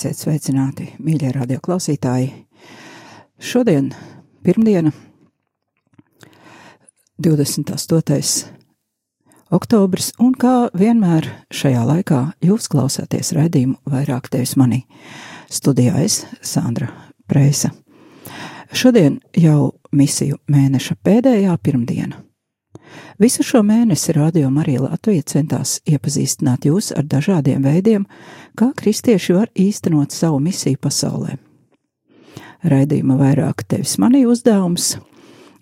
Esiet sveicināti, mīļie radioklausītāji! Šodien, pirmdiena, 28. oktobris, un kā vienmēr šajā laikā jūs klausāties raidījumu vairāk tevis manī. Studijā es, Sandra Preisa. Šodien jau misiju mēneša pēdējā pirmdiena. Visu šo mēnesi Radio Marija Latvija centās iepazīstināt jūs ar dažādiem veidiem, kā kristieši var īstenot savu misiju pasaulē. Raidījuma vairāk tevis manī uzdevums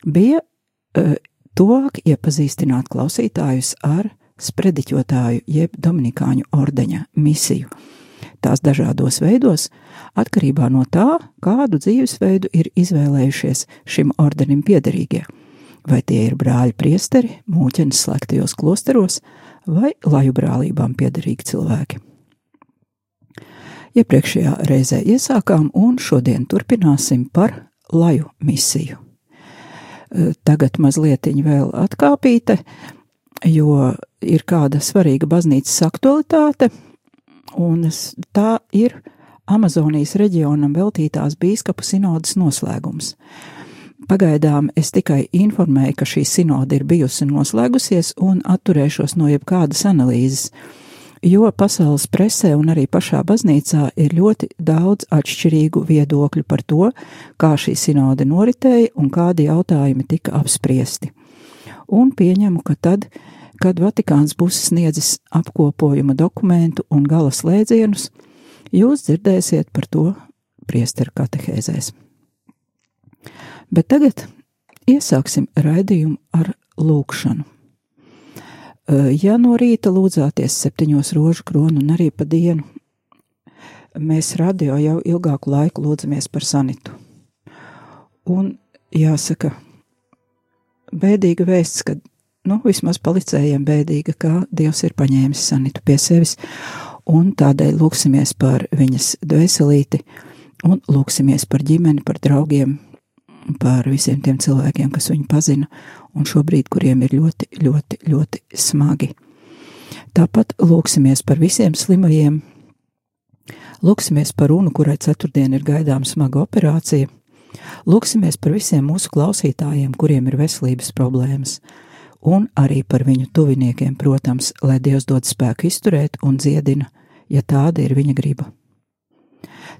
bija uh, tuvāk iepazīstināt klausītājus ar sprediķotāju jeb dominikāņu ordeņa misiju. Tās dažādos veidos, atkarībā no tā, kādu dzīvesveidu ir izvēlējušies šim ordenim piederīgie – vai tie ir brāļi priesteri, mūķenes slēgtajos klosteros vai laju brālībām piederīgi cilvēki. Iepriekšējā reizē iesākām un šodien turpināsim par laju misiju. Tagad mazliet vēl atkāpīte, jo ir kāda svarīga baznīcas aktualitāte, un tā ir Amazonijas reģionam veltītās bīskapu sinodas noslēgums. Pagaidām es tikai informēju, ka šī sinode ir bijusi noslēgusies un atturēšos no jebkādas analīzes, jo pasaules presē un arī pašā baznīcā ir ļoti daudz atšķirīgu viedokļu par to, kā šī sinode noritēja un kādi jautājumi tika apspriesti. Un pieņemu, ka tad, kad Vatikāns būs sniedzis apkopojuma dokumentu un gala slēdzienus, jūs dzirdēsiet par to priesteru katehēzēs. Bet tagad iesāksim raidījumu ar lūkšanu. Ja no rīta lūdzāties septiņos rožu kronu un arī pa dienu, mēs radio jau ilgāku laiku lūdzamies par sanitu. Un jāsaka, bēdīga vēsts, ka, nu, vismaz policējiem bēdīga, kā Dievs ir paņēmis sanitu pie sevis, un tādēļ lūksimies par viņas dvēselīti, un lūksimies par ģimeni, par draugiem, par visiem tiem cilvēkiem, kas viņu pazina, un šobrīd, kuriem ir ļoti, ļoti, ļoti smagi. Tāpat lūksimies par visiem slimajiem, lūksimies par runu, kurai ceturtdien ir gaidām smaga operācija, lūksimies par visiem mūsu klausītājiem, kuriem ir veselības problēmas, un arī par viņu tuviniekiem, protams, lai Dievs dod spēku izturēt un dziedina, ja tāda ir viņa griba.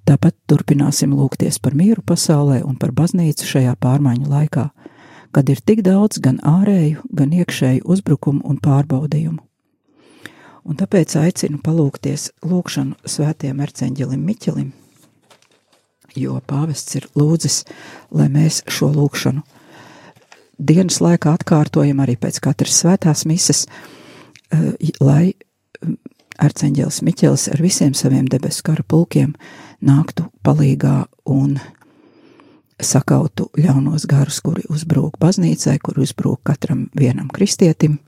Tāpat turpināsim lūgties par mieru pasaulē un par baznīcu šajā pārmaiņu laikā, kad ir tik daudz gan ārēju, gan iekšēju uzbrukumu un pārbaudījumu. Un tāpēc aicinu palūgties lūgšanu svētiem arcēņģelim Miķelim, jo pāvests ir lūdzis, lai mēs šo lūgšanu dienas laikā atkārtojam arī pēc katras svētās mises, eh, lai arcēņģelis Miķelis ar visiem saviem debesu kara pulkiem nāktu palīgā un sakautu ļaunos garus, kuri uzbrūk baznīcai, kuri uzbrūk katram vienam kristietim.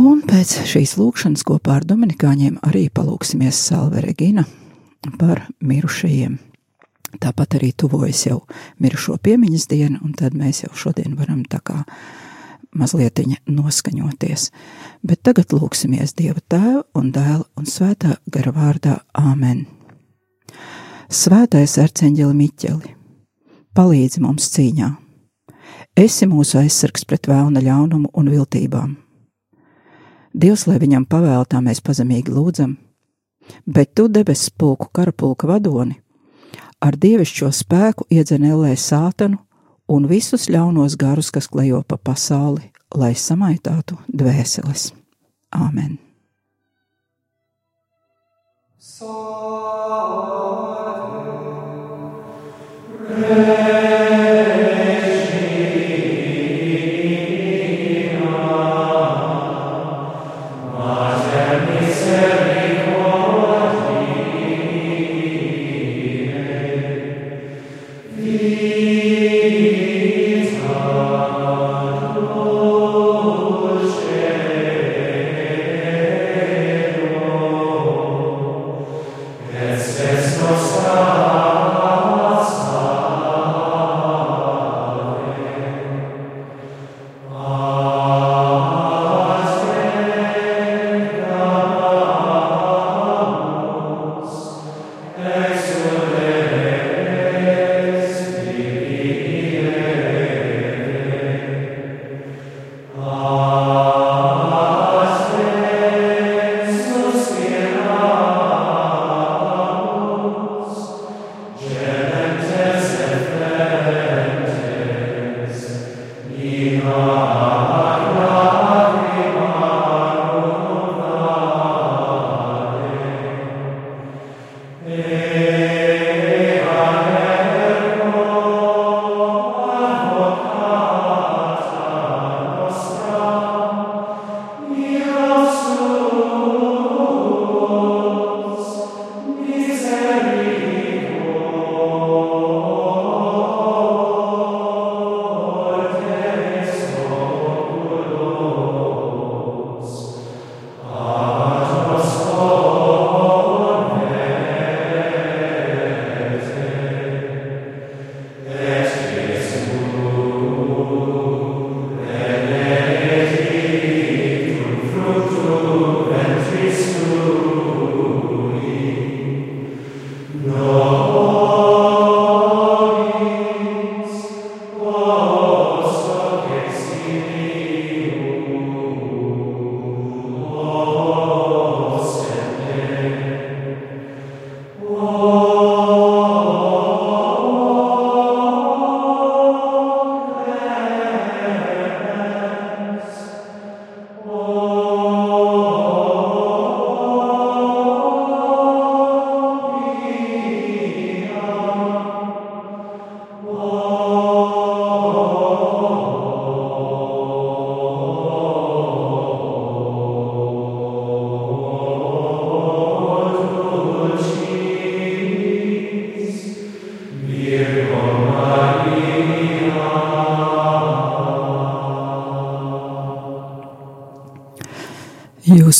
Un pēc šīs lūkšanas kopā ar Dominikāņiem arī palūksimies Salve Regina par mirušajiem. Tāpat arī tuvojas jau mirušo piemiņas diena, un tad mēs jau šodien varam tā kā mazliet noskaņoties. Bet tagad lūksimies Dieva tēva un dēla un svētā gara vārdā Āmen. Svētais arcēnģeli Miķeli, palīdzi mums cīņā! Esi mūsu aizsargs pret vēlna ļaunumu un viltībām. Dievs, lai viņam pavēltā mēs pazemīgi lūdzam, bet tu debesu pulku karapulka vadoni, ar dievišķo spēku iedzenēlē sātanu un visus ļaunos garus, kas klejo pa pasauli, lai samaitātu dvēseles. Āmen! Salve,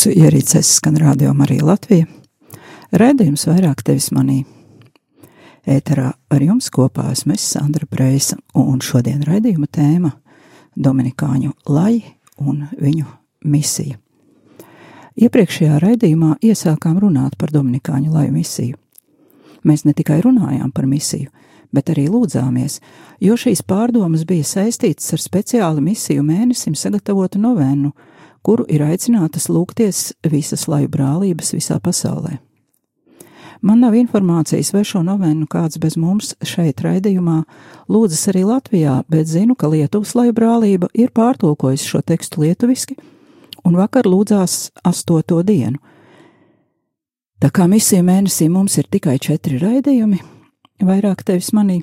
Jūsu ierīces skan radio Marija Latvija. Redzījums vairāk tevis manī. Ēterā ar jums kopā esmu es Sandra Preisa, un šodien raidījuma tēma - Dominikāņu lai un viņu misija. Iepriekšējā raidījumā iesākām runāt par Dominikāņu laju misiju. Mēs ne tikai runājām par misiju, bet arī lūdzāmies, jo šīs pārdomas bija saistītas ar speciālu misiju mēnesim sagatavotu novēnu, kuru ir aicinātas lūgties visas laju brālības visā pasaulē. Man nav informācijas, vai šo novēnu kāds bez mums šeit raidījumā lūdzas arī Latvijā, bet zinu, ka Lietuvas laju brālība ir pārtulkojusi šo tekstu lietuviski un vakar lūdzās astoto dienu. Tā kā misija mēnesī mums ir tikai četri raidījumi, vairāk tevis manī,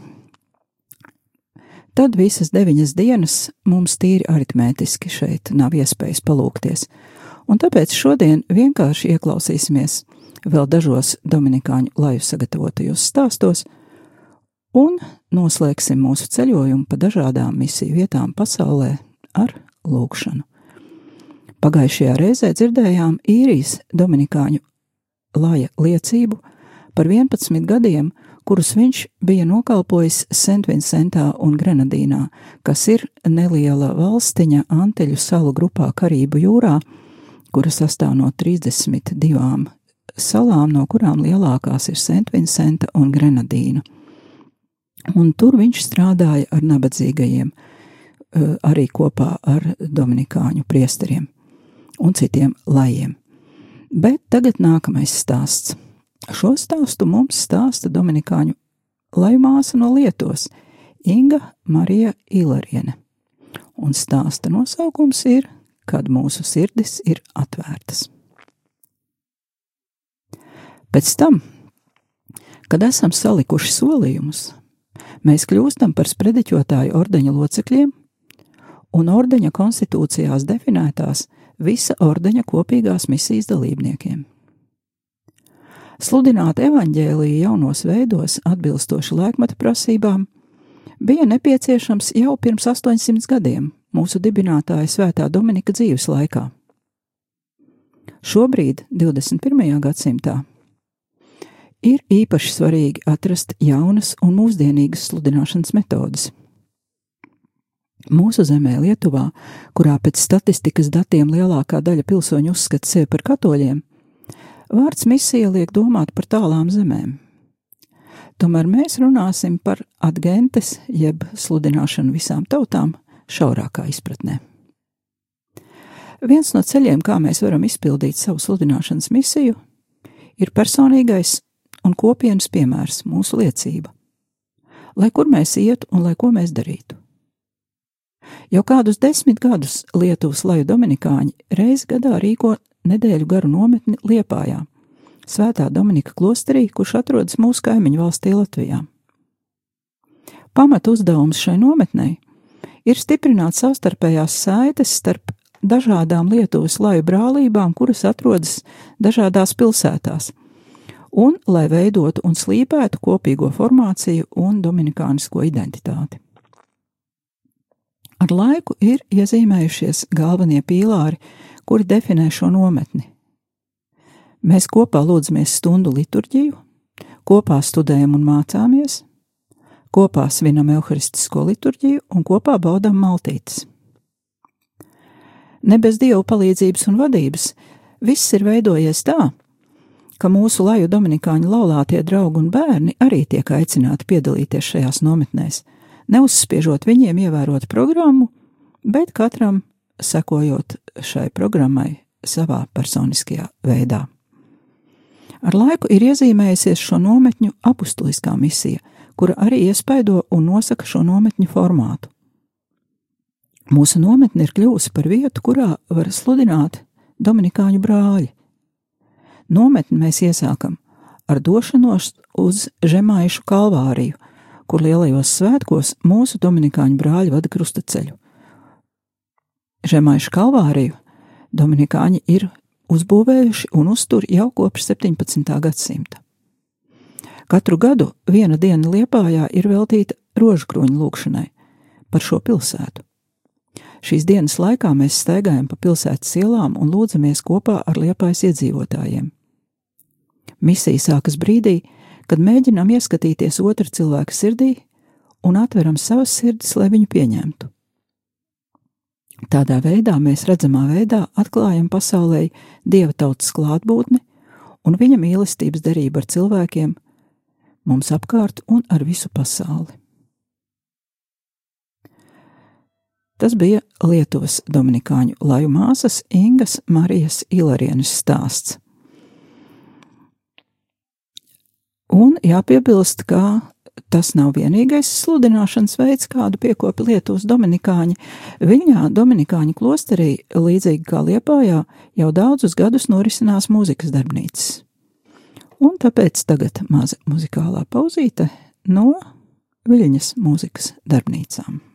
tad visas deviņas dienas mums tīri aritmētiski šeit nav iespējas palūkties, un tāpēc šodien vienkārši ieklausīsimies vēl dažos Dominikāņu laju sagatavotajos stāstos, un noslēgsim mūsu ceļojumu pa dažādām misiju vietām pasaulē ar lūgšanu. Pagājušajā reizē dzirdējām īrijas Dominikāņu laja liecību par 11 gadiem, kurus viņš bija nokalpojis Sentvincentā un Grenadīnā, kas ir neliela valstiņa Anteļu salu grupā Karību jūrā, kura sastāv no 32 salām, no kurām lielākās ir Sentvincenta un Grenadīna. Un tur viņš strādāja ar nabadzīgajiem, arī kopā ar dominikāņu priesteriem un citiem lajiem. Bet tagad nākamais stāsts. Šo stāstu mums stāsta Dominikāņu laimāsa no Lietuvas Inga Marija Ilariene. Un stāsta nosaukums ir, kad mūsu sirdis ir atvērtas. Pēc tam, kad esam salikuši solījumus, mēs kļūstam par sprediķotāju ordeņa locekļiem un ordeņa konstitūcijās definētās visa ordeņa kopīgās misijas dalībniekiem. Sludināt evaņģēlīju jaunos veidos, atbilstoši laikmeta prasībām, bija nepieciešams jau pirms 800 gadiem mūsu dibinātāja Svētā Dominika dzīves laikā. Šobrīd, 21. gadsimtā, ir īpaši svarīgi atrast jaunas un mūsdienīgas sludināšanas metodes. Mūsu zemē, Lietuvā, kurā pēc statistikas datiem lielākā daļa pilsoņu uzskata sevi par katoļiem, vārds misija liek domāt par tālām zemēm. Tomēr mēs runāsim par adgentes, jeb sludināšanu visām tautām, šaurākā izpratnē. Viens no ceļiem, kā mēs varam izpildīt savu sludināšanas misiju, ir personīgais un kopienas piemērs, mūsu liecība. Lai kur mēs ietu un lai ko mēs darītu. Jau kādus desmit gadus Lietuvas laju dominikāņi reizi gadā rīko nedēļu garu nometni Liepājā, Svētā Dominika klosterī, kurš atrodas mūsu kaimiņu valstī Latvijā. Pamat uzdevums šai nometnei ir stiprināt savstarpējās saites starp dažādām Lietuvas laju brālībām, kuras atrodas dažādās pilsētās, un lai veidotu un slīpētu kopīgo formāciju un dominikānisko identitāti. Ar laiku ir iezīmējušies galvenie pīlāri, kuri definē šo nometni. Mēs kopā lūdzamies stundu liturģiju, kopā studējam un mācāmies, kopā svinam evaharistisko liturģiju un kopā baudām maltītes. Ne bez dievu palīdzības un vadības viss ir veidojies tā, ka mūsu laju dominikāņu laulātie draugi un bērni arī tiek aicināti piedalīties šajās nometnēs – neuzspiežot viņiem ievērot programmu, bet katram sekojot šai programmai savā personiskajā veidā. Ar laiku ir iezīmējusies šo nometņu apustuliskā misija, kura arī iespaido un nosaka šo nometņu formātu. Mūsu nometne ir kļuvusi par vietu, kurā var sludināt Dominikāņu brāļi. Nometni mēs iesākam ar došanos uz Žemaišu kalvāriju, kur lielajos svētkos mūsu dominikāņu brāļi vada krustaceļu. Žemaišu kalvāriju dominikāņi ir uzbūvējuši un uztur jau kopš 17. gadsimta. Katru gadu viena diena Liepājā ir veltīta rožkroņu lūkšanai par šo pilsētu. Šīs dienas laikā mēs staigājam pa pilsētas ielām un lūdzamies kopā ar liepais iedzīvotājiem. Misija sākas brīdī, kad mēģinām ieskatīties otra cilvēka sirdī un atveram savas sirdis, lai viņu pieņemtu. Tādā veidā mēs redzamā veidā atklājam pasaulē dieva tautas klātbūtni un viņa mīlestības derību ar cilvēkiem, mums apkārt un ar visu pasauli. Tas bija Lietuvas Dominikāņu laju māsas Ingas Marijas Ilarienes stāsts. Un jāpiebilst, ka tas nav vienīgais sludināšanas veids, kādu piekopja Lietuvas Dominikāņi. Viņā Dominikāņu klosterī, līdzīgi kā Liepājā, jau daudzus gadus norisinās mūzikas darbnīcas. Un tāpēc tagad maza muzikālā pauzīte no Viļņas mūzikas darbnīcām.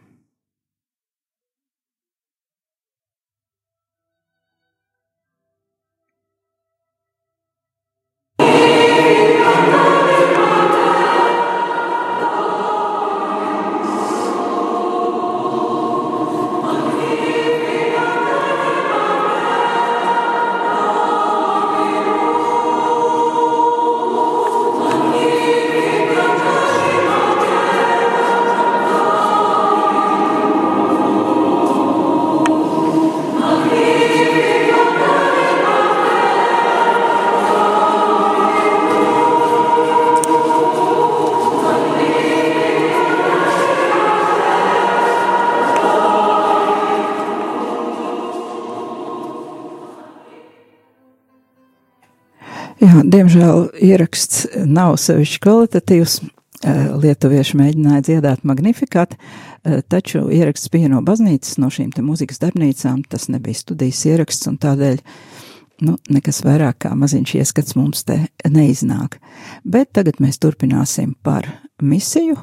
Diemžēl ieraksts nav sevišķi kvalitatīvs. Eh, Lietuvieši mēģināja dziedāt magnifikāt, eh, taču ieraksts bija no baznīcas, no šīm te mūzikas darbnīcām. Tas nebija studijas ieraksts, un tādēļ nu, nekas vairāk kā maziņš ieskats mums te neiznāk. Bet tagad mēs turpināsim par misiju.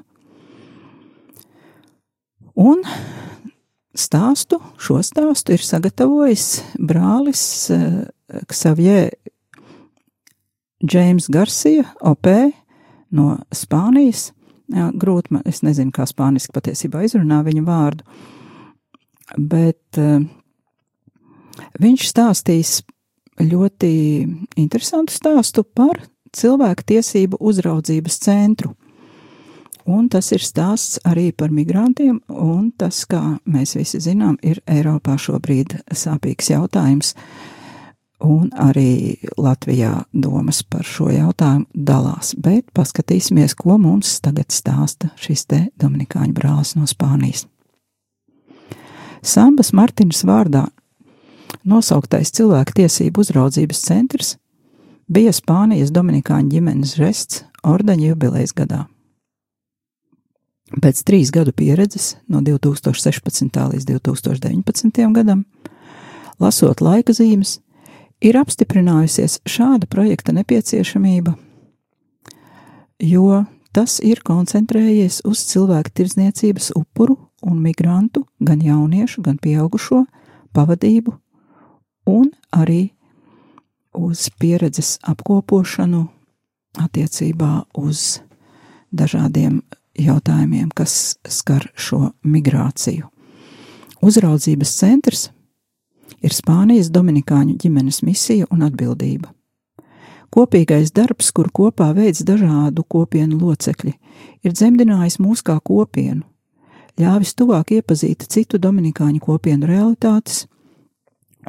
Un stāstu, šo stāstu ir sagatavojis brālis Ksavjē Džeims Garcia, OP no Spānijas. Jā, grūti, man, es nezinu, kā spāniski patiesībā izrunā viņa vārdu, bet uh, viņš stāstīs ļoti interesantu stāstu par cilvēku tiesību uzraudzības centru. Un tas ir stāsts arī par migrantiem, un tas, kā mēs visi zinām, ir Eiropā šobrīd sāpīgs jautājums. Uh, un arī Latvijā domas par šo jautājumu dalās. Bet paskatīsimies, ko mums tagad stāsta šis te Dominikāņu brālis no Spānijas. Sambas Martinas vārdā nosauktais cilvēku tiesību uzraudzības centrs bija Spānijas Dominikāņu ģimenes žests ordeņa jubilejas gadā. Pēc trīs gadu pieredzes, no 2016. līdz 2019. gadam, lasot laika zīmes, ir apstiprinājusies šāda projekta nepieciešamība, jo tas ir koncentrējies uz cilvēku tirdzniecības upuru un migrantu, gan jauniešu, gan pieaugušo pavadību, un arī uz pieredzes apkopošanu attiecībā uz dažādiem jautājumiem, kas skar šo migrāciju. Uzraudzības centrs ir Spānijas Dominikāņu ģimenes misija un atbildība. Kopīgais darbs, kur kopā veids dažādu kopienu locekļi, ir dzemdinājis mūs kā kopienu, ļāvis tuvāk iepazīt citu dominikāņu kopienu realitātes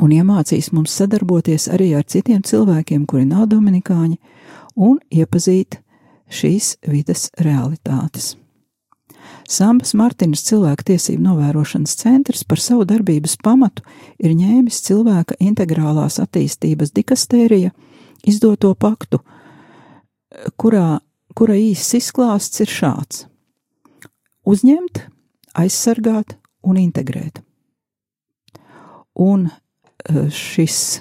un iemācījis mums sadarboties arī ar citiem cilvēkiem, kuri nav dominikāņi, un iepazīt šīs vides realitātes. Sambas Martinas cilvēku tiesību novērošanas centrs par savu darbības pamatu ir ņēmis cilvēka integrālās attīstības dikastērija izdoto paktu, kurā, kura īsts izklāsts ir šāds: uzņemt, aizsargāt un integrēt. Un e, šis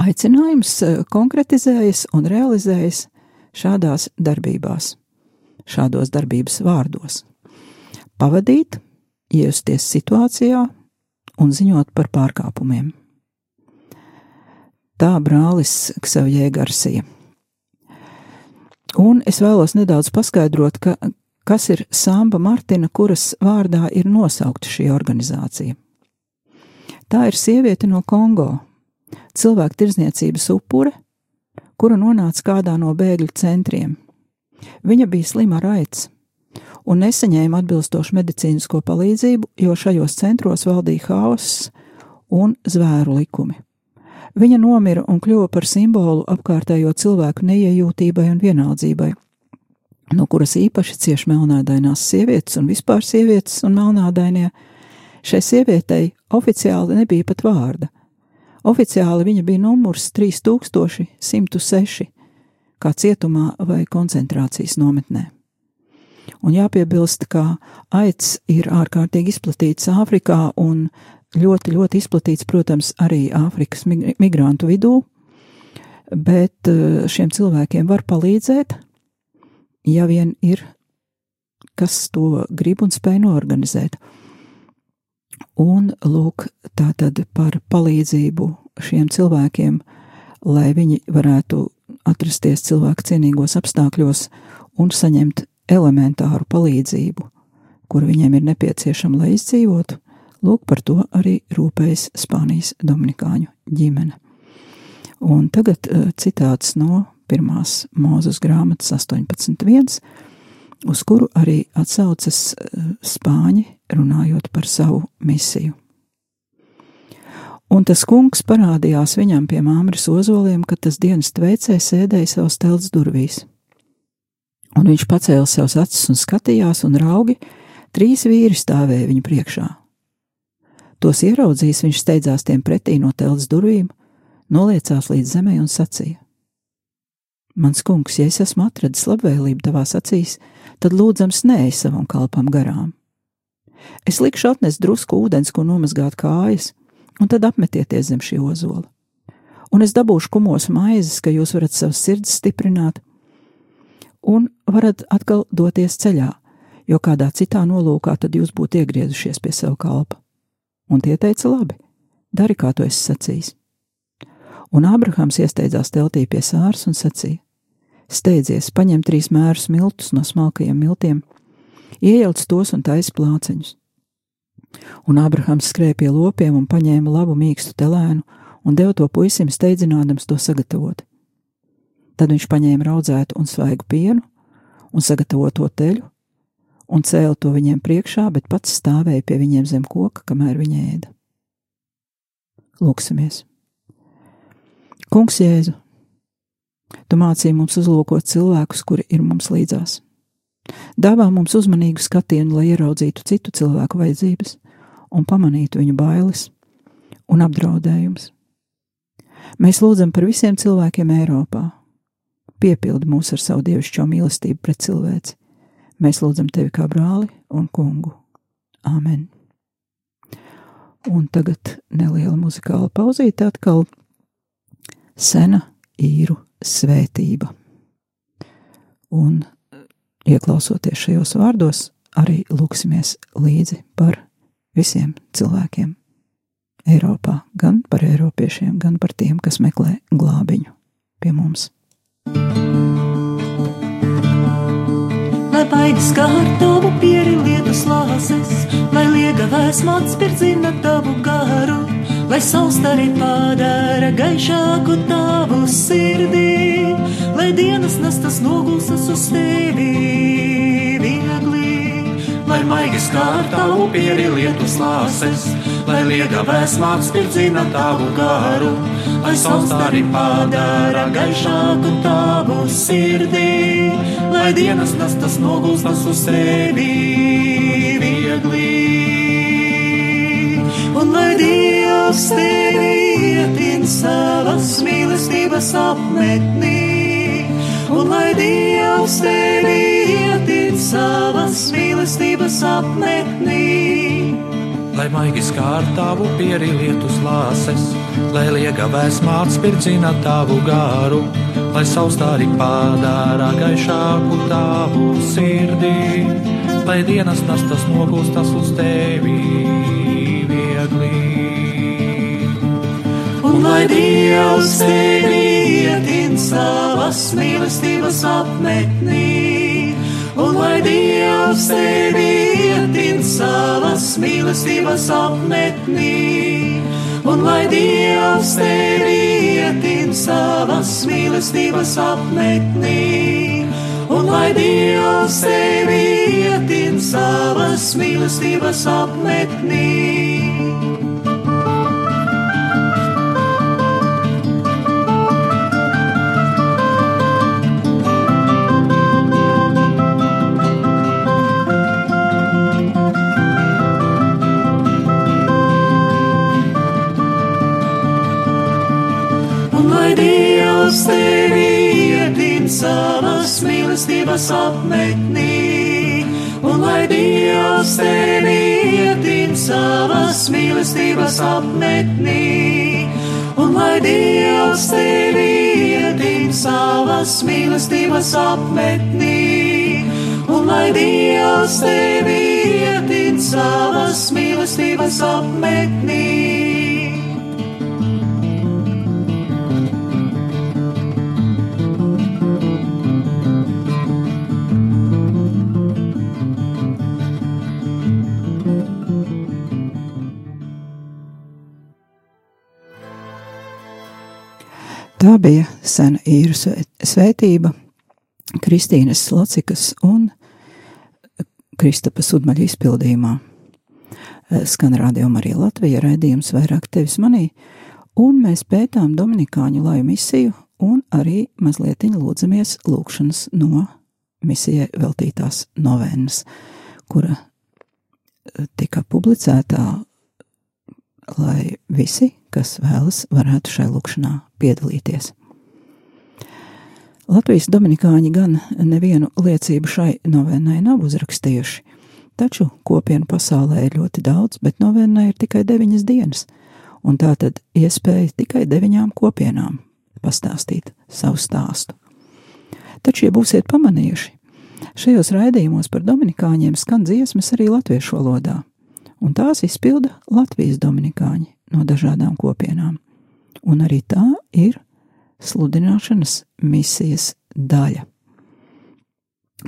aicinājums e, konkretizējas un realizējas šādās darbībās šādos darbības vārdos. Pavadīt, iejusties situācijā un ziņot par pārkāpumiem. Tā brālis Ksavjē Garsija. Un es vēlos nedaudz paskaidrot, ka, kas ir Samba Martina, kuras vārdā ir nosaukta šī organizācija. Tā ir sieviete no Kongo, cilvēku tirzniecības upure, kura nonāca kādā no bēgļu centriem. Viņa bija slima ar aids un nesaņēma atbilstošu medicīnisko palīdzību, jo šajos centros valdīja haoss un zvēru likumi. Viņa nomira un kļuva par simbolu apkārtējo cilvēku neiejūtībai un vienaldzībai, no kuras īpaši cieši melnādainās sievietes un vispār sievietes un melnādainie. Šai sievietei oficiāli nebija pat vārda. Oficiāli viņa bija numurs 3106, kā cietumā vai koncentrācijas nometnē. Un jāpiebilst, ka aids ir ārkārtīgi izplatīts Āfrikā un ļoti, ļoti izplatīts, protams, arī Āfrikas migrantu vidū, bet eh, šiem cilvēkiem var palīdzēt, ja vien ir kas to grib un spēj noorganizēt. Un lūk, tā tad par palīdzību šiem cilvēkiem, lai viņi varētu atrasties cilvēku cienīgos apstākļos un saņemt elementāru palīdzību, kur viņiem ir nepieciešama, lai izdzīvotu, lūk, par to arī rūpējas Spānijas Dominikāņu ģimene. Un tagad uh, citāts no pirmās mūzes grāmatas 18.1, uz kuru arī atsaucas uh, spāņi, runājot par savu misiju. Un tas kungs parādījās viņam pie māmras ozoliem, kad tas dienas veicē sēdēja savas telts durvīs. Un viņš pacēla savus acis un skatījās, un raugi trīs vīri stāvēja viņa priekšā. Tos ieraudzījis, viņš steidzās tiem pretī no telts durvīm, noliecās līdz zemē un sacīja: Mans kungs, ja es esmu atradis labvēlību tavās acīs, tad lūdzams neej savam kalpam garām. Es likšu atnest drusku ūdens, ko nomazgāt kājas, un tad apmetieties zem šī ozola. Un es dabūšu kumos maizes, ka jūs varat savas sirds stiprināt, un varat atkal doties ceļā, jo kādā citā nolūkā tad jūs būtu iegriezušies pie sava kalpa. Un tie teica, labi, dari, kā tu esi sacījis. Un Ābrahams iesteidzās teltī pie sārs un sacīja: Steidzies, paņem trīs mērus miltus no smalkajiem miltiem, iejauc tos un taisa plāceņus. Un Ābrahams skrēja pie lopiem un paņēma labu mīkstu telēnu un deva to puisim steidzinādams to sagatavot. Tad viņš paņēma raudzētu un svaigu pienu un sagatavoto teļu un cēla to viņiem priekšā, bet pats stāvēja pie viņiem zem koka, kamēr viņi ēda. Lūksimies! Kungs Jēzu, tu mācīji mums uzlūkot cilvēkus, kuri ir mums līdzās. Dāvā mums uzmanīgu skatienu, lai ieraudzītu citu cilvēku vajadzības un pamanītu viņu bailes un apdraudējumus. Mēs lūdzam par visiem cilvēkiem Eiropā, piepildi mūs ar savu dievišķo mīlestību pret cilvēci. Mēs lūdzam tevi kā brāli un kungu. Āmen! Un tagad neliela muzikāla pauzīte atkal sena īru svētība. Un ieklausoties šajos vārdos, arī lūksimies līdzi par visiem cilvēkiem Eiropā, gan par eiropiešiem, gan par tiem, kas meklē glābiņu pie mums. Lai baigas kā ar tavu pieri lietus lāses, lai liega vēsma atspirdzina tavu garu, lai saustari padara gaišāku tavu sirdī, lai dienas nestas nogulsas uz tevi viegli, lai maigas kā ar tavu pieri lietus lāses, lai liega vēsma atspirdzina tavu garu lai saulstari padara gaišāku tavu sirdī, lai dienas nastas nogulstas uz sevi viegli. Un lai Dievs tevi ietin savas mīlestības apmetnī, un lai Dievs tevi ietin savas mīlestības apmetnī lai maigi skār tavu pieri lietus lāses, lai liega vēsmā atspirdzina tavu gāru, lai saustāri padara gaišāku tavu sirdī, lai dienas nastas nogulstas uz tevi viegli. Un lai Dievs tevi ietin savas mīlestības apmetnī, un lai Dievs tevi ietin savas mīlestības apmetnī, un lai Dievs tevi ietin savas mīlestības apmetnī, un lai Dievs tevi ietin savas mīlestības apmetnī. Dievs tevi iedin savas mīlestības apmetnī, un lai Dievs tevi iedin savas mīlestības apmetnī, un lai Dievs tevi iedin savas mīlestības apmetnī, un lai Dievs tevi iedin savas mīlestības apmetnī. Tā bija sena īru svē- svētība, Kristīnas Locikas un Kristapas Udmaļa izpildījumā. Eh, Skan rādījuma arī Latvija raidījums vairāk tevis manī, un mēs pētām Dominikāņu laju misiju un arī mazliet lūdzamies lūkšanas no misijai veltītās novēnas, kura eh, tika publicētā, lai visi, kas vēlas, varētu šai lūkšanā piedalīties. Latvijas dominikāņi gan nevienu liecību šai novēnai nav uzrakstījuši, taču kopienu pasaulē ir ļoti daudz, bet novēnai ir tikai deviņas dienas, un tā tad iespēja tikai deviņām kopienām pastāstīt savu stāstu. Taču, ja būsiet pamanījuši, šajos raidījumos par dominikāņiem skan dziesmas arī latviešu valodā, un tās izpilda Latvijas dominikāņi no dažādām kopienām, un arī tā ir sludināšanas misijas daļa.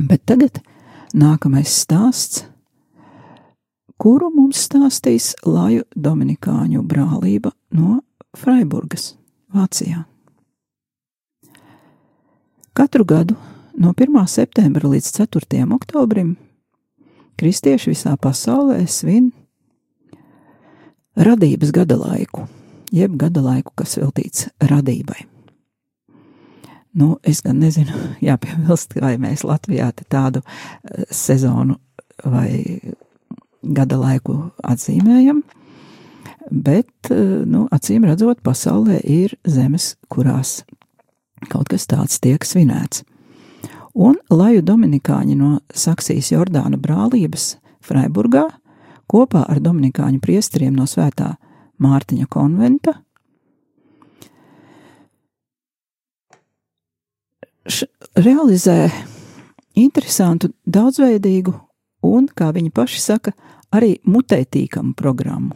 Bet tagad nākamais stāsts, kuru mums stāstīs Laju Dominikāņu brālība no Freiburgas, Vācijā. Katru gadu no 1. septembra līdz 4. oktobrim kristieši visā pasaulē svin radības gada laiku, jeb gada laiku, kas veltīts radībai. Nu, es gan nezinu, jāpiebilst, vai mēs Latvijā tādu eh, sezonu vai gada laiku atzīmējam, bet, eh, nu, acīm redzot, pasaulē ir zemes, kurās kaut kas tāds tiek svinēts. Un Laju Dominikāņi no Saksijas Jordāna brālības Freiburgā kopā ar Dominikāņu priesteriem no Svētā Mārtiņa konventa š, realizē interesantu, daudzveidīgu un, kā viņi paši saka, arī mutē tīkamu programmu.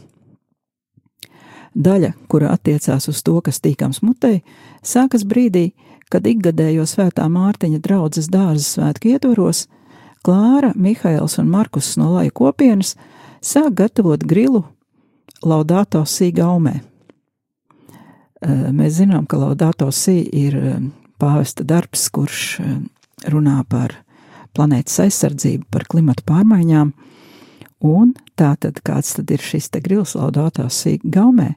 Daļa, kura attiecās uz to, kas tīkams mutē, sākas brīdī, kad ikgadējo svētā Mārtiņa draudzes dārza svētku ietvaros Klāra, Mihails un Markus no Laja kopienas sāk gatavot grilu Laudāto Sī gaumē. Mēs zinām, ka Laudāto Sī ir pāvesta darbs, kurš runā par planētas aizsardzību, par klimatu pārmaiņām, un tā tad kāds tad ir šis te grils Laudāto Sī gaumē,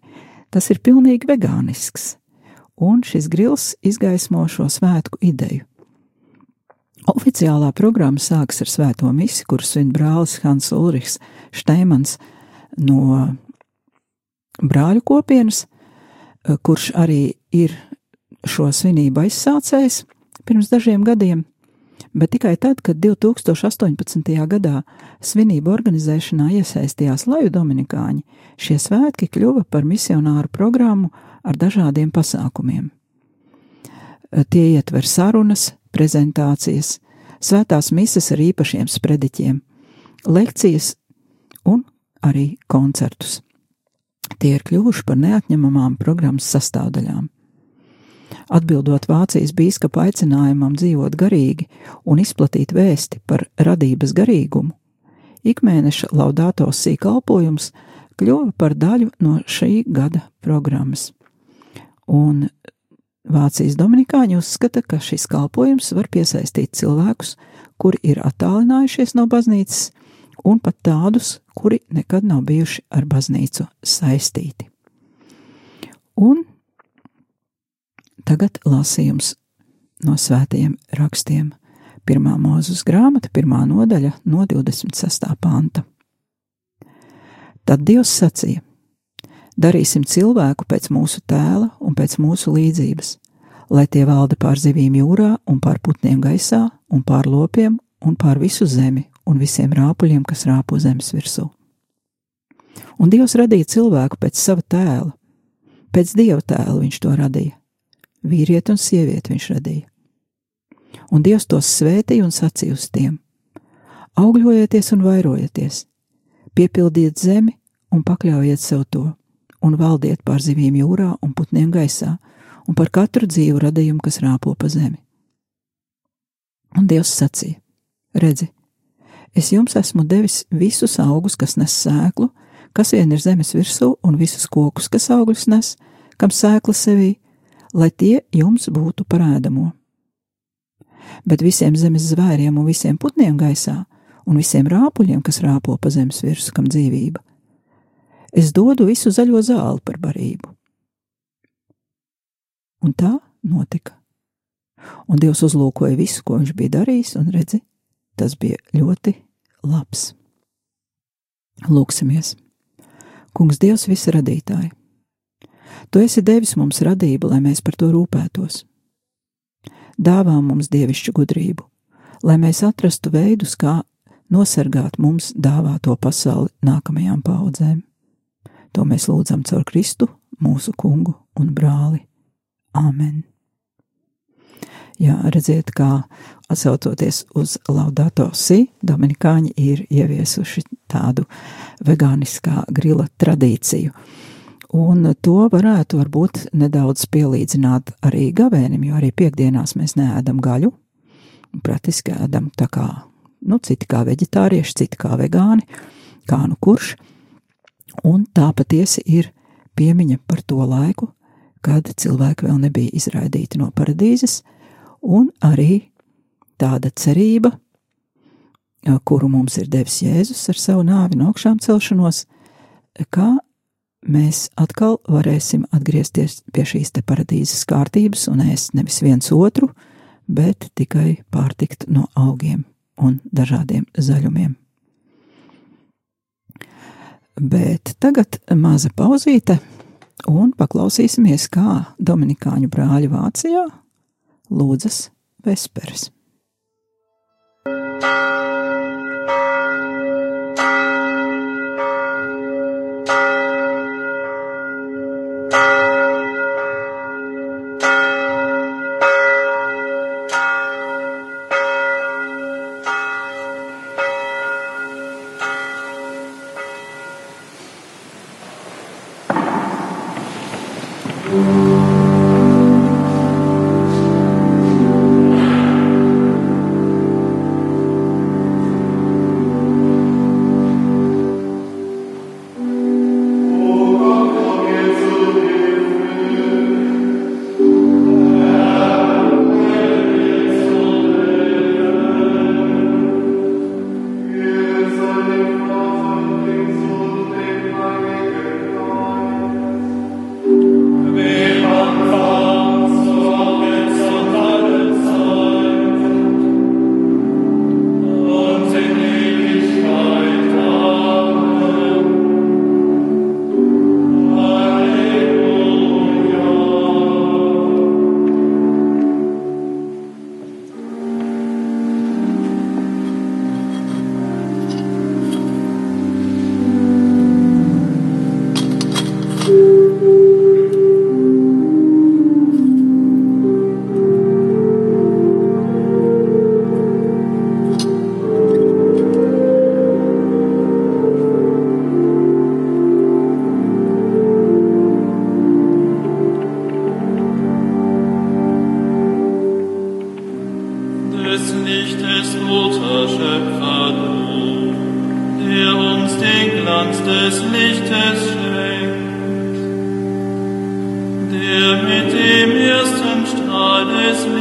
tas ir pilnīgi vegānisks, un šis grils izgaismo šo svētku ideju. Oficiālā programma sākas ar svēto misi, kuru svin brālis Hans Ulrichs Šteimans no brāļu kopienas, kurš arī ir šo svinību aizsācējs pirms dažiem gadiem, bet tikai tad, kad 2018. gadā svinību organizēšanā iesaistījās Laju Dominikāņi, šie svētki kļuva par misionāru programmu ar dažādiem pasākumiem. Tie ietver sarunas, prezentācijas, svētās mises ar īpašiem sprediķiem, lekcijas un arī koncertus. Tie ir kļuvuši par neatņemamām programmas sastāvdaļām. Atbildot Vācijas biskupa aicinājumam dzīvot garīgi un izplatīt vēsti par radības garīgumu, ikmēneša laudātos sīkalpojums kļuva par daļu no šī gada programmas. Un Vācijas dominikāņi uzskata, ka šis kalpojums var piesaistīt cilvēkus, kuri ir attālinājušies no baznīcas, un pat tādus, kuri nekad nav bijuši ar baznīcu saistīti. Un tagad lasījums no svētajiem rakstiem. Pirmā mūzes grāmata, pirmā nodaļa no 26. panta. Tad Dievs sacīja: Darīsim cilvēku pēc mūsu tēla un pēc mūsu līdzības, lai tie valda pār zivīm jūrā un pār putniem gaisā un pār lopiem un pār visu zemi un visiem rāpuļiem, kas rāpo zemes virsū. Un Dievs radīja cilvēku pēc sava tēla, pēc dieva tēla viņš to radīja. Vīrieti un sievieti viņš radīja. Un Dievs tos svētīja un sacīja uz tiem: Augļojieties un vairojieties, piepildiet zemi un pakļaujiet sev to, un valdiet pār zivīm jūrā un putniem gaisā, un par katru dzīvu radījumu, kas rāpo pa zemi. Un Dievs sacīja: Redzi, es jums esmu devis visus augus, kas nes sēklu, kas vien ir zemes virsū, un visus kokus, kas augļus nes, kam sēkla sevī, lai tie jums būtu parādamo. Bet visiem zemes zvēriem un visiem putniem gaisā, un visiem rāpuļiem, kas rāpo pa zemes virsmu, kam dzīvība, es dodu visu zaļo zāli par barību. Un tā notika. Un Dievs uzlūkoja visu, ko viņš bija darījis, un redzi, tas bija ļoti labs. Lūksimies! Kungs, Dievs, visa radītāja! Tu esi devis mums radību, lai mēs par to rūpētos. Dāvā mums dievišķu gudrību, lai mēs atrastu veidus, kā nosargāt mums dāvāto pasauli nākamajām paudzēm. To mēs lūdzam caur Kristu, mūsu kungu un brāli. Āmen! Jā, redziet, kā atsaucoties uz Laudato Si, Dominikāņi ir ieviesuši tādu vegāniskā grila tradīciju. Un to varētu varbūt nedaudz pielīdzināt arī gavēnim, jo arī piekdienās mēs neēdam gaļu. Praktiski ēdam tā kā, nu, citi kā veģetārieši, citi kā vegāni, kā nu kurš. Un tā patiesi ir piemiņa par to laiku, kad cilvēki vēl nebija izraidīti no paradīzes, un arī tāda cerība, kuru mums ir devis Jēzus ar savu nāvi un augšām celšanos, kā mēs atkal varēsim atgriezties pie šīs te paradīzes kārtības un ēst nevis viens otru, bet tikai pārtikt no augiem un dažādiem zaļumiem. Bet tagad maza pauzīte, un paklausīsimies, kā Dominikāņu brāļi Vācijā lūdzas vesperes. Amen. Johannes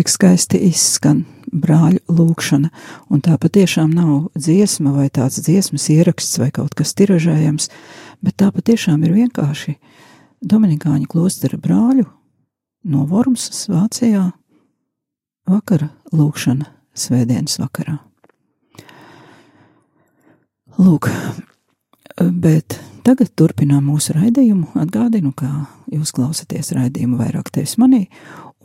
cik skaisti izskan brāļu lūkšana, un tā patiešām nav dziesma vai tāds dziesmas ieraksts vai kaut kas tiražējams, bet tā patiešām ir vienkārši Dominikāņu klostera brāļu no Vormsas Vācijā vakara lūkšana svētdienas vakarā. Lūk, bet tagad turpinām mūsu raidījumu. Atgādinu, kā jūs klausāties raidījumu vairāk tevis manī,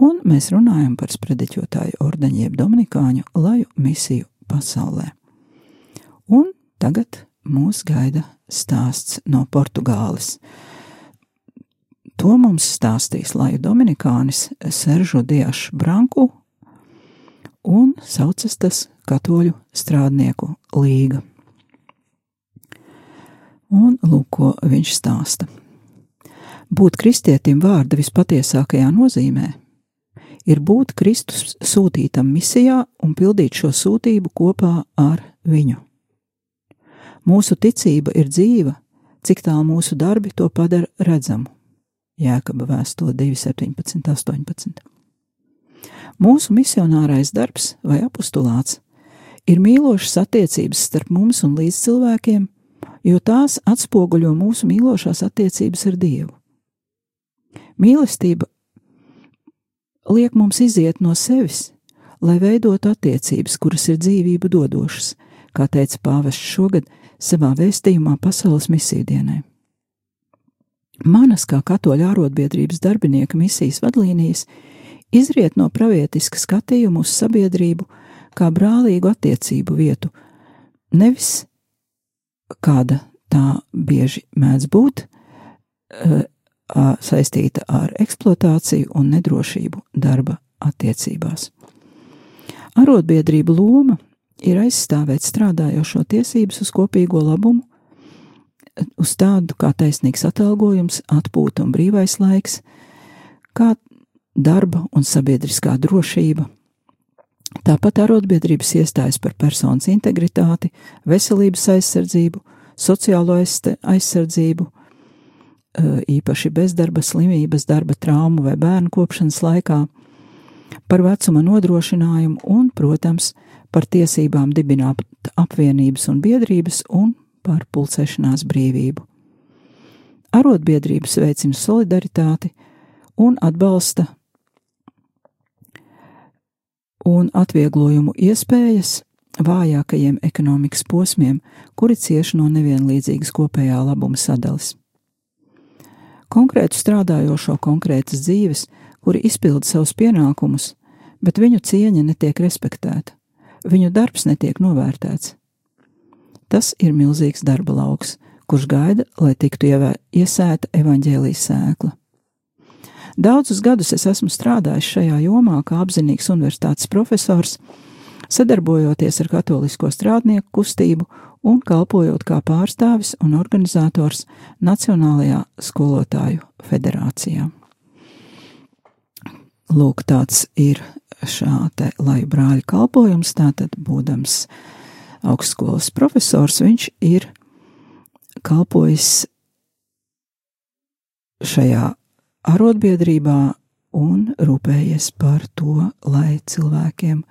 un mēs runājam par sprediķotāju ordeņu jeb dominikāņu laju misiju pasaulē. Un tagad mūs gaida stāsts no Portugāles. To mums stāstīs laju dominikānis Seržu Diašs Branku un saucas tas katoļu strādnieku līga. Un lūk, ko viņš stāsta. Būt kristietim vārda vispatiesākajā nozīmē ir būt Kristus sūtītam misijā un pildīt šo sūtību kopā ar viņu. Mūsu ticība ir dzīva, cik tālu mūsu darbi to padara redzamu. Jēkaba vēstule 2, 17, 18. Mūsu misionārais darbs vai apustulāts ir mīlošas attiecības starp mums un līdz cilvēkiem, jo tās atspoguļo mūsu mīlošās attiecības ar Dievu. Mīlestība liek mums iziet no sevis, lai veidotu attiecības, kuras ir dzīvību dodošas, kā teica pāvests šogad savā vēstījumā Pasaules misiju dienai. Manas kā katoļu ārotbiedrības darbinieka misijas vadlīnijas izriet no pravietiska skatījuma uz sabiedrību kā brālīgu attiecību vietu, nevis kāda tā bieži mēdz būt, saistīta ar eksploatāciju un nedrošību darba attiecībās. Arotbiedrība loma ir aizstāvēt strādājošo tiesības uz kopīgo labumu, uz tādu kā taisnīgs atalgojums, atpūta un brīvais laiks, kā darba un sabiedriskā drošība. Tāpat arotbiedrības iestājas par personas integritāti, veselības aizsardzību, sociālo aizsardzību, īpaši bezdarba, slimības, darba traumu vai bērnu kopšanas laikā, par vecuma nodrošinājumu un, protams, par tiesībām dibināt apvienības un biedrības un par pulcēšanās brīvību. Arotbiedrības veicina solidaritāti un atbalsta un atvieglojumu iespējas vājākajiem ekonomikas posmiem, kuri cieši no nevienlīdzīgas kopējā labuma sadalas. Konkrētu strādājošo konkrētas dzīves, kuri izpilda savus pienākumus, bet viņu cieņa netiek respektēta, viņu darbs netiek novērtēts. Tas ir milzīgs darba lauks, kurš gaida, lai tiktu iesēta evaņģēlijas sēkla. Daudzus gadus es esmu strādājis šajā jomā kā apzinīgs universitātes profesors, sadarbojoties ar katolisko strādnieku kustību un kalpojot kā pārstāvis un organizators Nacionālajā skolotāju federācijā. Lūk, tāds ir šā te laju brāļa kalpojums, tātad būdams augstskolas profesors, viņš ir kalpojis šajā arotbiedrībā un rūpējies par to, lai cilvēkiem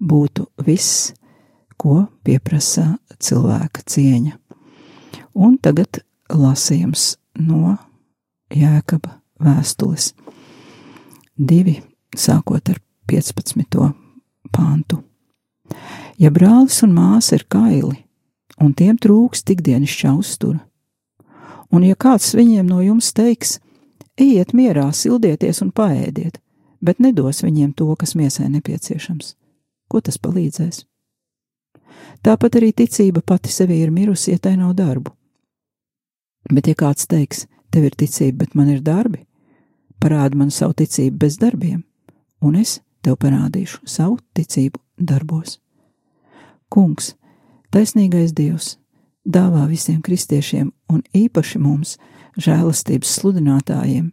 būtu viss, ko pieprasa cilvēka cieņa. Un tagad lasījums no Jēkaba vēstules. Divi, sākot ar 15. pāntu. Ja brālis un māsa ir kaili, un tiem trūks ikdienišķā uztura, un ja kāds viņiem no jums teiks, ejiet mierā, sildieties un paēdiet, bet nedos viņiem to, kas miesai nepieciešams, ko tas palīdzēs? Tāpat arī ticība pati sevi ir mirusi, ja tai nav darbu. Bet, ja kāds teiks, tev ir ticība, bet man ir darbi, parādi man savu ticību bez darbiem, un es tev parādīšu savu ticību darbos. Kungs, taisnīgais Dievs, dāvā visiem kristiešiem un īpaši mums, žēlastības sludinātājiem,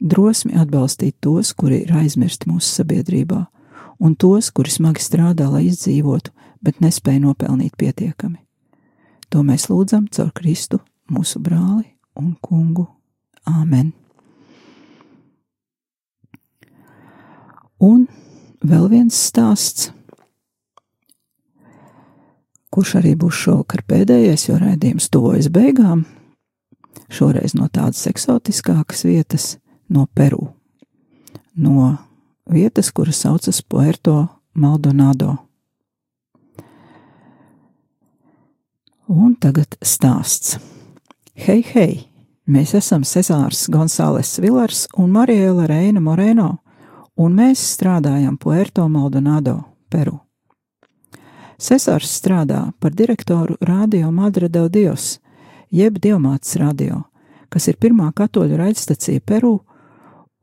drosmi atbalstīt tos, kuri ir aizmirsti mūsu sabiedrībā, un tos, kuri smagi strādā, lai izdzīvotu, bet nespēja nopelnīt pietiekami. To mēs lūdzam caur Kristu, mūsu brāli un kungu. Āmen! Un vēl viens stāsts, kurš arī būs šovakar pēdējais, jo raidījums tuvojas beigām. Šoreiz no tādas eksotiskākas vietas, no Peru. No vietas, kuras saucas Puerto Maldonado. Un tagad stāsts. Hei, hei! Mēs esam Cezārs Gonzāles Vilars un Mariela Reina Moreno, un mēs strādājam Puerto Maldonado, Peru. Cezārs strādā par direktoru Radio Madre del Dios, jeb Dievmātes radio, kas ir pirmā katoļu raidstacija Peru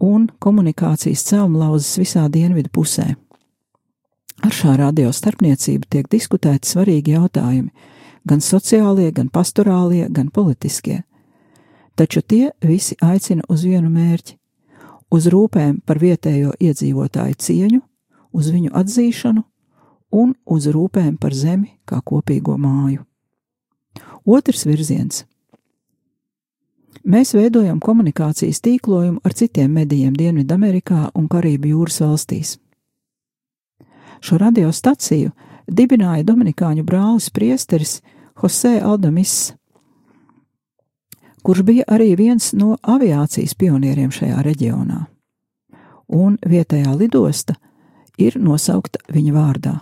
un komunikācijas caumlauzes visā dienvidu pusē. Ar šā radio starpniecību tiek diskutēti svarīgi jautājumi, gan sociālie, gan pastorālie, gan politiskie. Taču tie visi aicina uz vienu mērķi - uz rūpēm par vietējo iedzīvotāju cieņu, uz viņu atzīšanu un uz rūpēm par zemi kā kopīgo māju. Otrs virziens. Mēs veidojam komunikācijas tīklojumu ar citiem medijiem Dienvidamerikā un Karību jūras valstīs. Šo radiostaciju dibināja Dominikāņu brālis priesteris Jose Aldamis, kurš bija arī viens no aviācijas pionieriem šajā reģionā, un vietējā lidosta ir nosaukta viņa vārdā.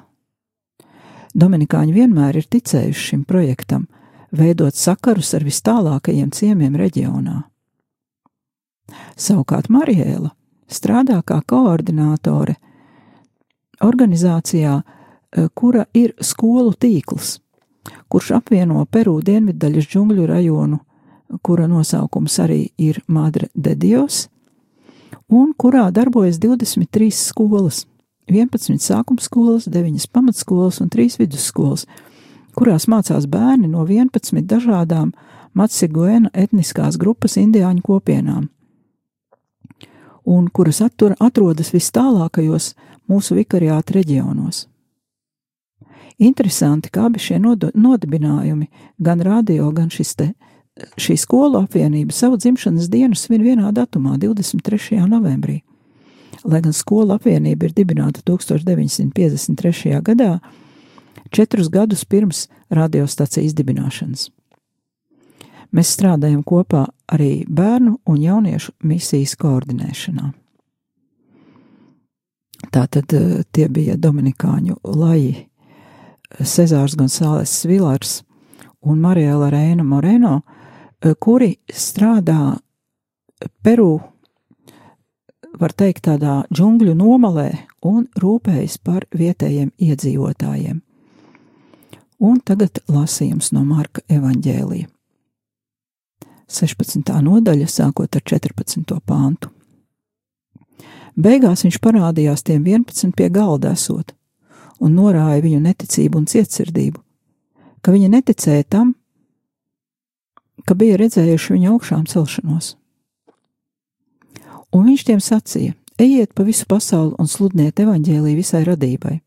Dominikāņi vienmēr ir ticējuši šim projektam, veidot sakarus ar vistālākajiem ciemiem reģionā. Savukārt Mariela strādā kā koordinātore organizācijā, eh, kura ir skolu tīkls, kurš apvieno Peru dienviddaļas džungļu rajonu, kura nosaukums arī ir Madre de Dios, un kurā darbojas 23 skolas, 11 sākuma skolas, 9 pamatskolas un 3 vidusskolas, kurās mācās bērni no 11 dažādām Matsiguena etniskās grupas indiāņu kopienām, un kuras attur, atrodas vis tālākajos mūsu vikariāta reģionos. Interesanti, kā abi šie nodibinājumi, gan radio, gan šis te, šī skolu apvienība savu dzimšanas dienu svin vienā datumā, 23. novembrī. Lai gan skolu apvienība ir dibināta 1953. gadā, četrus gadus pirms radiostacijas dibināšanas. Mēs strādājam kopā arī bērnu un jauniešu misijas koordinēšanā. Tātad eh, tie bija Dominikāņu laji Cezārs Gonzāles Vilars un Mariela Reina Moreno, eh, kuri strādā Peru var teikt, tādā džungļu nomalē un rūpējas par vietējiem iedzīvotājiem. Un tagad lasījums no Marka evaņģēlija. 16. nodaļa, sākot ar 14. pāntu. Beigās viņš parādījās tiem 11 pie galda esot un norāja viņu neticību un cietsirdību, ka viņi neticēja tam, ka bija redzējuši viņa augšām celšanos. Un viņš tiem sacīja: Ejiet pa visu pasauli un sludiniet evaņģēlīju visai radībai.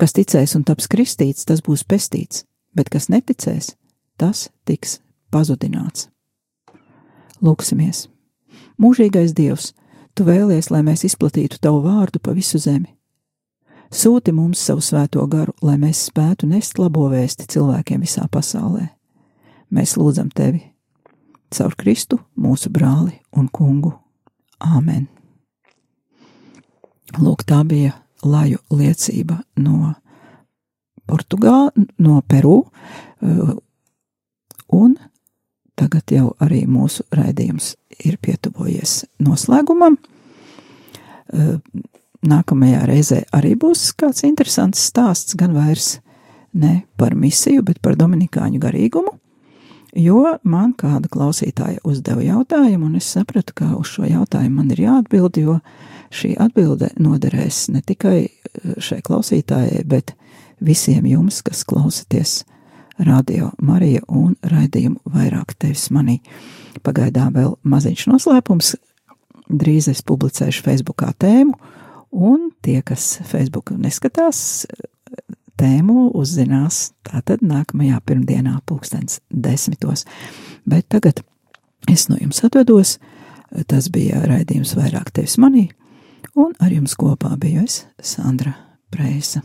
Kas ticēs un taps kristīts, tas būs pestīts, bet kas neticēs, tas tiks pazudināts. Lūksimies! Mūžīgais Dievs, Tu vēlies, lai mēs izplatītu Tavu vārdu pa visu zemi. Sūti mums savu svēto garu, lai mēs spētu nest labo vēsti cilvēkiem visā pasaulē. Mēs lūdzam Tevi caur Kristu, mūsu brāli un kungu. Āmen! Lūk, tā bija laju liecība no Portugāla, no Peru, uh, un tagad jau arī mūsu raidījums ir pietuvojies noslēgumam. Nākamajā reizē arī būs kāds interesants stāsts, gan vairs ne par misiju, bet par dominikāņu garīgumu, jo man kāda klausītāja uzdeva jautājumu, un es sapratu, ka uz šo jautājumu man ir jāatbild, jo šī atbilde noderēs ne tikai eh, šai klausītājai, bet visiem jums, kas klausaties radio Marija un raidījumu vairāk tevis manī. Pagaidām vēl maziņš noslēpums. Drīz es publicēšu Facebookā tēmu, un tie, kas Facebook neskatās, tēmu uzzinās tātad nākamajā pirmdienā, pulkstens desmitos. Bet tagad es no jums atvedos. Tas bija raidījums vairāk tevis manī, un ar jums kopā biju es, Sandra Prēsa.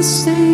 Mīlestības